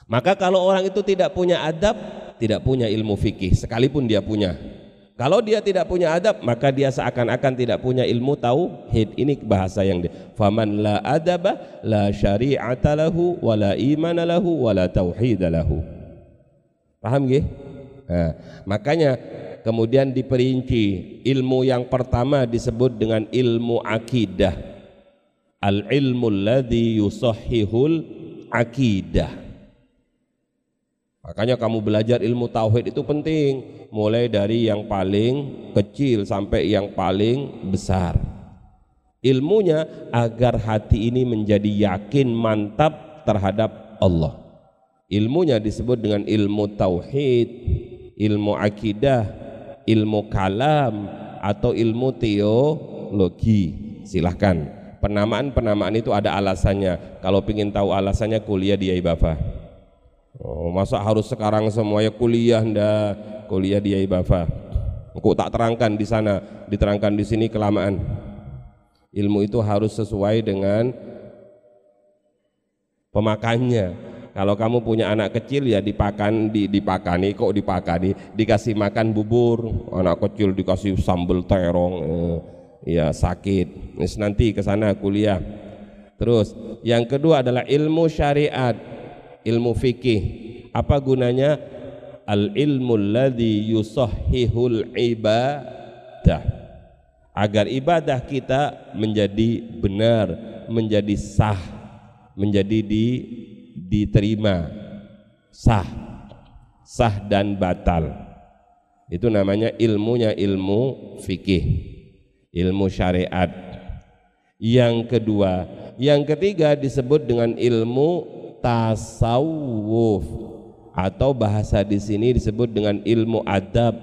Maka kalau orang itu tidak punya adab, tidak punya ilmu fikih sekalipun dia punya. Kalau dia tidak punya adab, maka dia seakan-akan tidak punya ilmu tauhid. Ini bahasa yang dia. Faman la adaba la syari'ata lahu wa la imana lahu wa la tauhid lahu. Paham nggih? Nah, makanya kemudian diperinci ilmu yang pertama disebut dengan ilmu akidah al ilmu alladhi akidah makanya kamu belajar ilmu tauhid itu penting. Mulai dari yang paling kecil sampai yang paling besar. Ilmunya agar hati ini menjadi yakin mantap terhadap Allah. Ilmunya disebut dengan ilmu tauhid ilmu akidah ilmu kalam atau ilmu teologi. Silahkan. Penamaan-penamaan itu ada alasannya. Kalau ingin tahu alasannya kuliah di Aibafa oh, masa harus sekarang semuanya kuliah ndak? Kuliah di Aibafa kok tak terangkan di sana diterangkan di sini kelamaan. Ilmu itu harus sesuai dengan pemakannya. Kalau kamu punya anak kecil ya dipakan di, dipakani kok dipakani? Dikasih makan bubur anak kecil dikasih sambal terong eh ya sakit. Nanti ke sana kuliah. Terus yang kedua adalah ilmu syariat ilmu fikih. Apa gunanya? Al ilmu alladhi yusahhihul ibadah. Agar ibadah kita menjadi benar menjadi sah menjadi di, diterima. Sah. Sah dan batal. Itu namanya ilmunya ilmu fikih. Ilmu syariat. Yang kedua, yang ketiga disebut dengan ilmu tasawuf atau bahasa di sini disebut dengan ilmu adab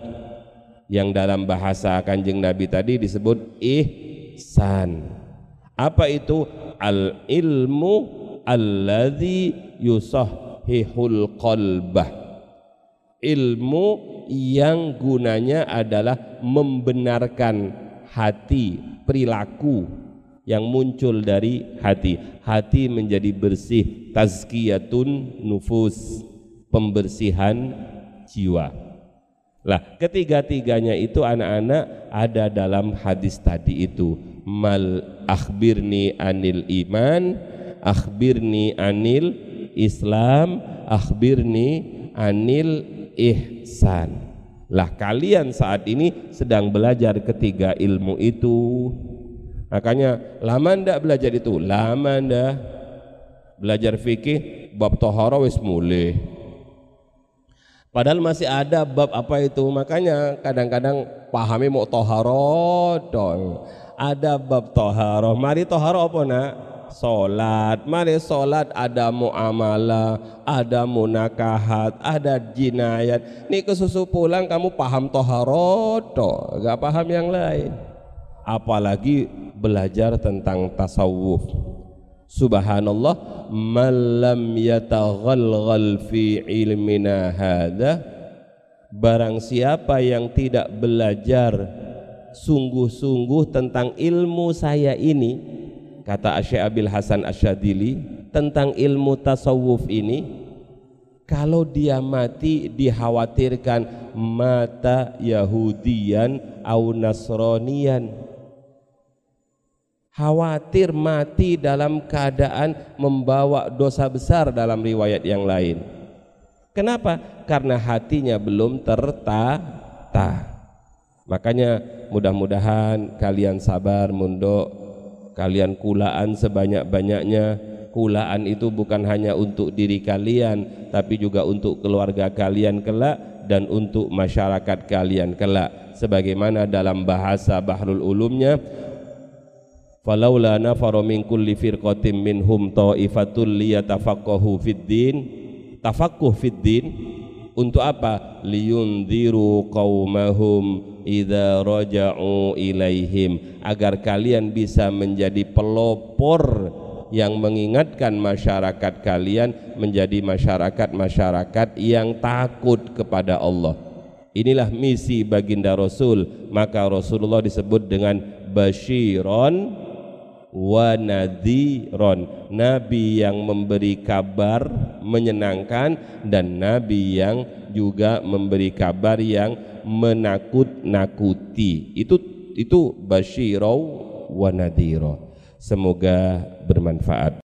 yang dalam bahasa Kanjeng Nabi tadi disebut ihsan. Apa itu al ilmu alladzi yusahhihul qalbah ilmu yang gunanya adalah membenarkan hati, perilaku yang muncul dari hati. Hati menjadi bersih, tazkiyatun nufus, pembersihan jiwa. Lah, ketiga-tiganya itu anak-anak ada dalam hadis tadi itu. Mal akhbirni anil iman, akhbirni anil Islam, akhbirni anil ihsan. Lah kalian saat ini sedang belajar ketiga ilmu itu. Makanya lama ndak belajar itu? Lama ndak belajar fikih bab tohara wis mulai. Padahal masih ada bab apa itu. Makanya kadang-kadang pahami mau toharo ada bab toharo mari toharo apa nak Solat, mari solat ada muamalah, ada munakahat, ada jinayat. Nih kesusu pulang kamu paham toharoto, gak paham yang lain. Apalagi belajar tentang tasawuf. Subhanallah, malam yataghalghal fi ilmina hadha Barang siapa yang tidak belajar sungguh-sungguh tentang ilmu saya ini kata Syekh Abil Hasan Asyadili tentang ilmu tasawuf ini kalau dia mati dikhawatirkan mata Yahudian au Nasronian khawatir mati dalam keadaan membawa dosa besar dalam riwayat yang lain. Kenapa? karena hatinya belum tertata. Makanya mudah-mudahan kalian sabar mundok. Kalian kulaan sebanyak-banyaknya. Kulaan itu bukan hanya untuk diri kalian tapi juga untuk keluarga kalian kelak dan untuk masyarakat kalian kelak. Sebagaimana dalam bahasa Bahrul Ulumnya falaula nafaru min kulli firqatin minhum ta'ifatul liyatafaqahu fid din. Tafaqquh fid din. Untuk apa? Liyunziru qaumahum idza raja'u ilaihim. Agar kalian bisa menjadi pelopor yang mengingatkan masyarakat kalian menjadi masyarakat-masyarakat yang takut kepada Allah. Inilah misi baginda Rasul, maka Rasulullah disebut dengan basyiron wa nadhiron. Nabi yang memberi kabar menyenangkan dan nabi yang juga memberi kabar yang menakut-nakuti. Itu itu basyirau wa nadhira semoga bermanfaat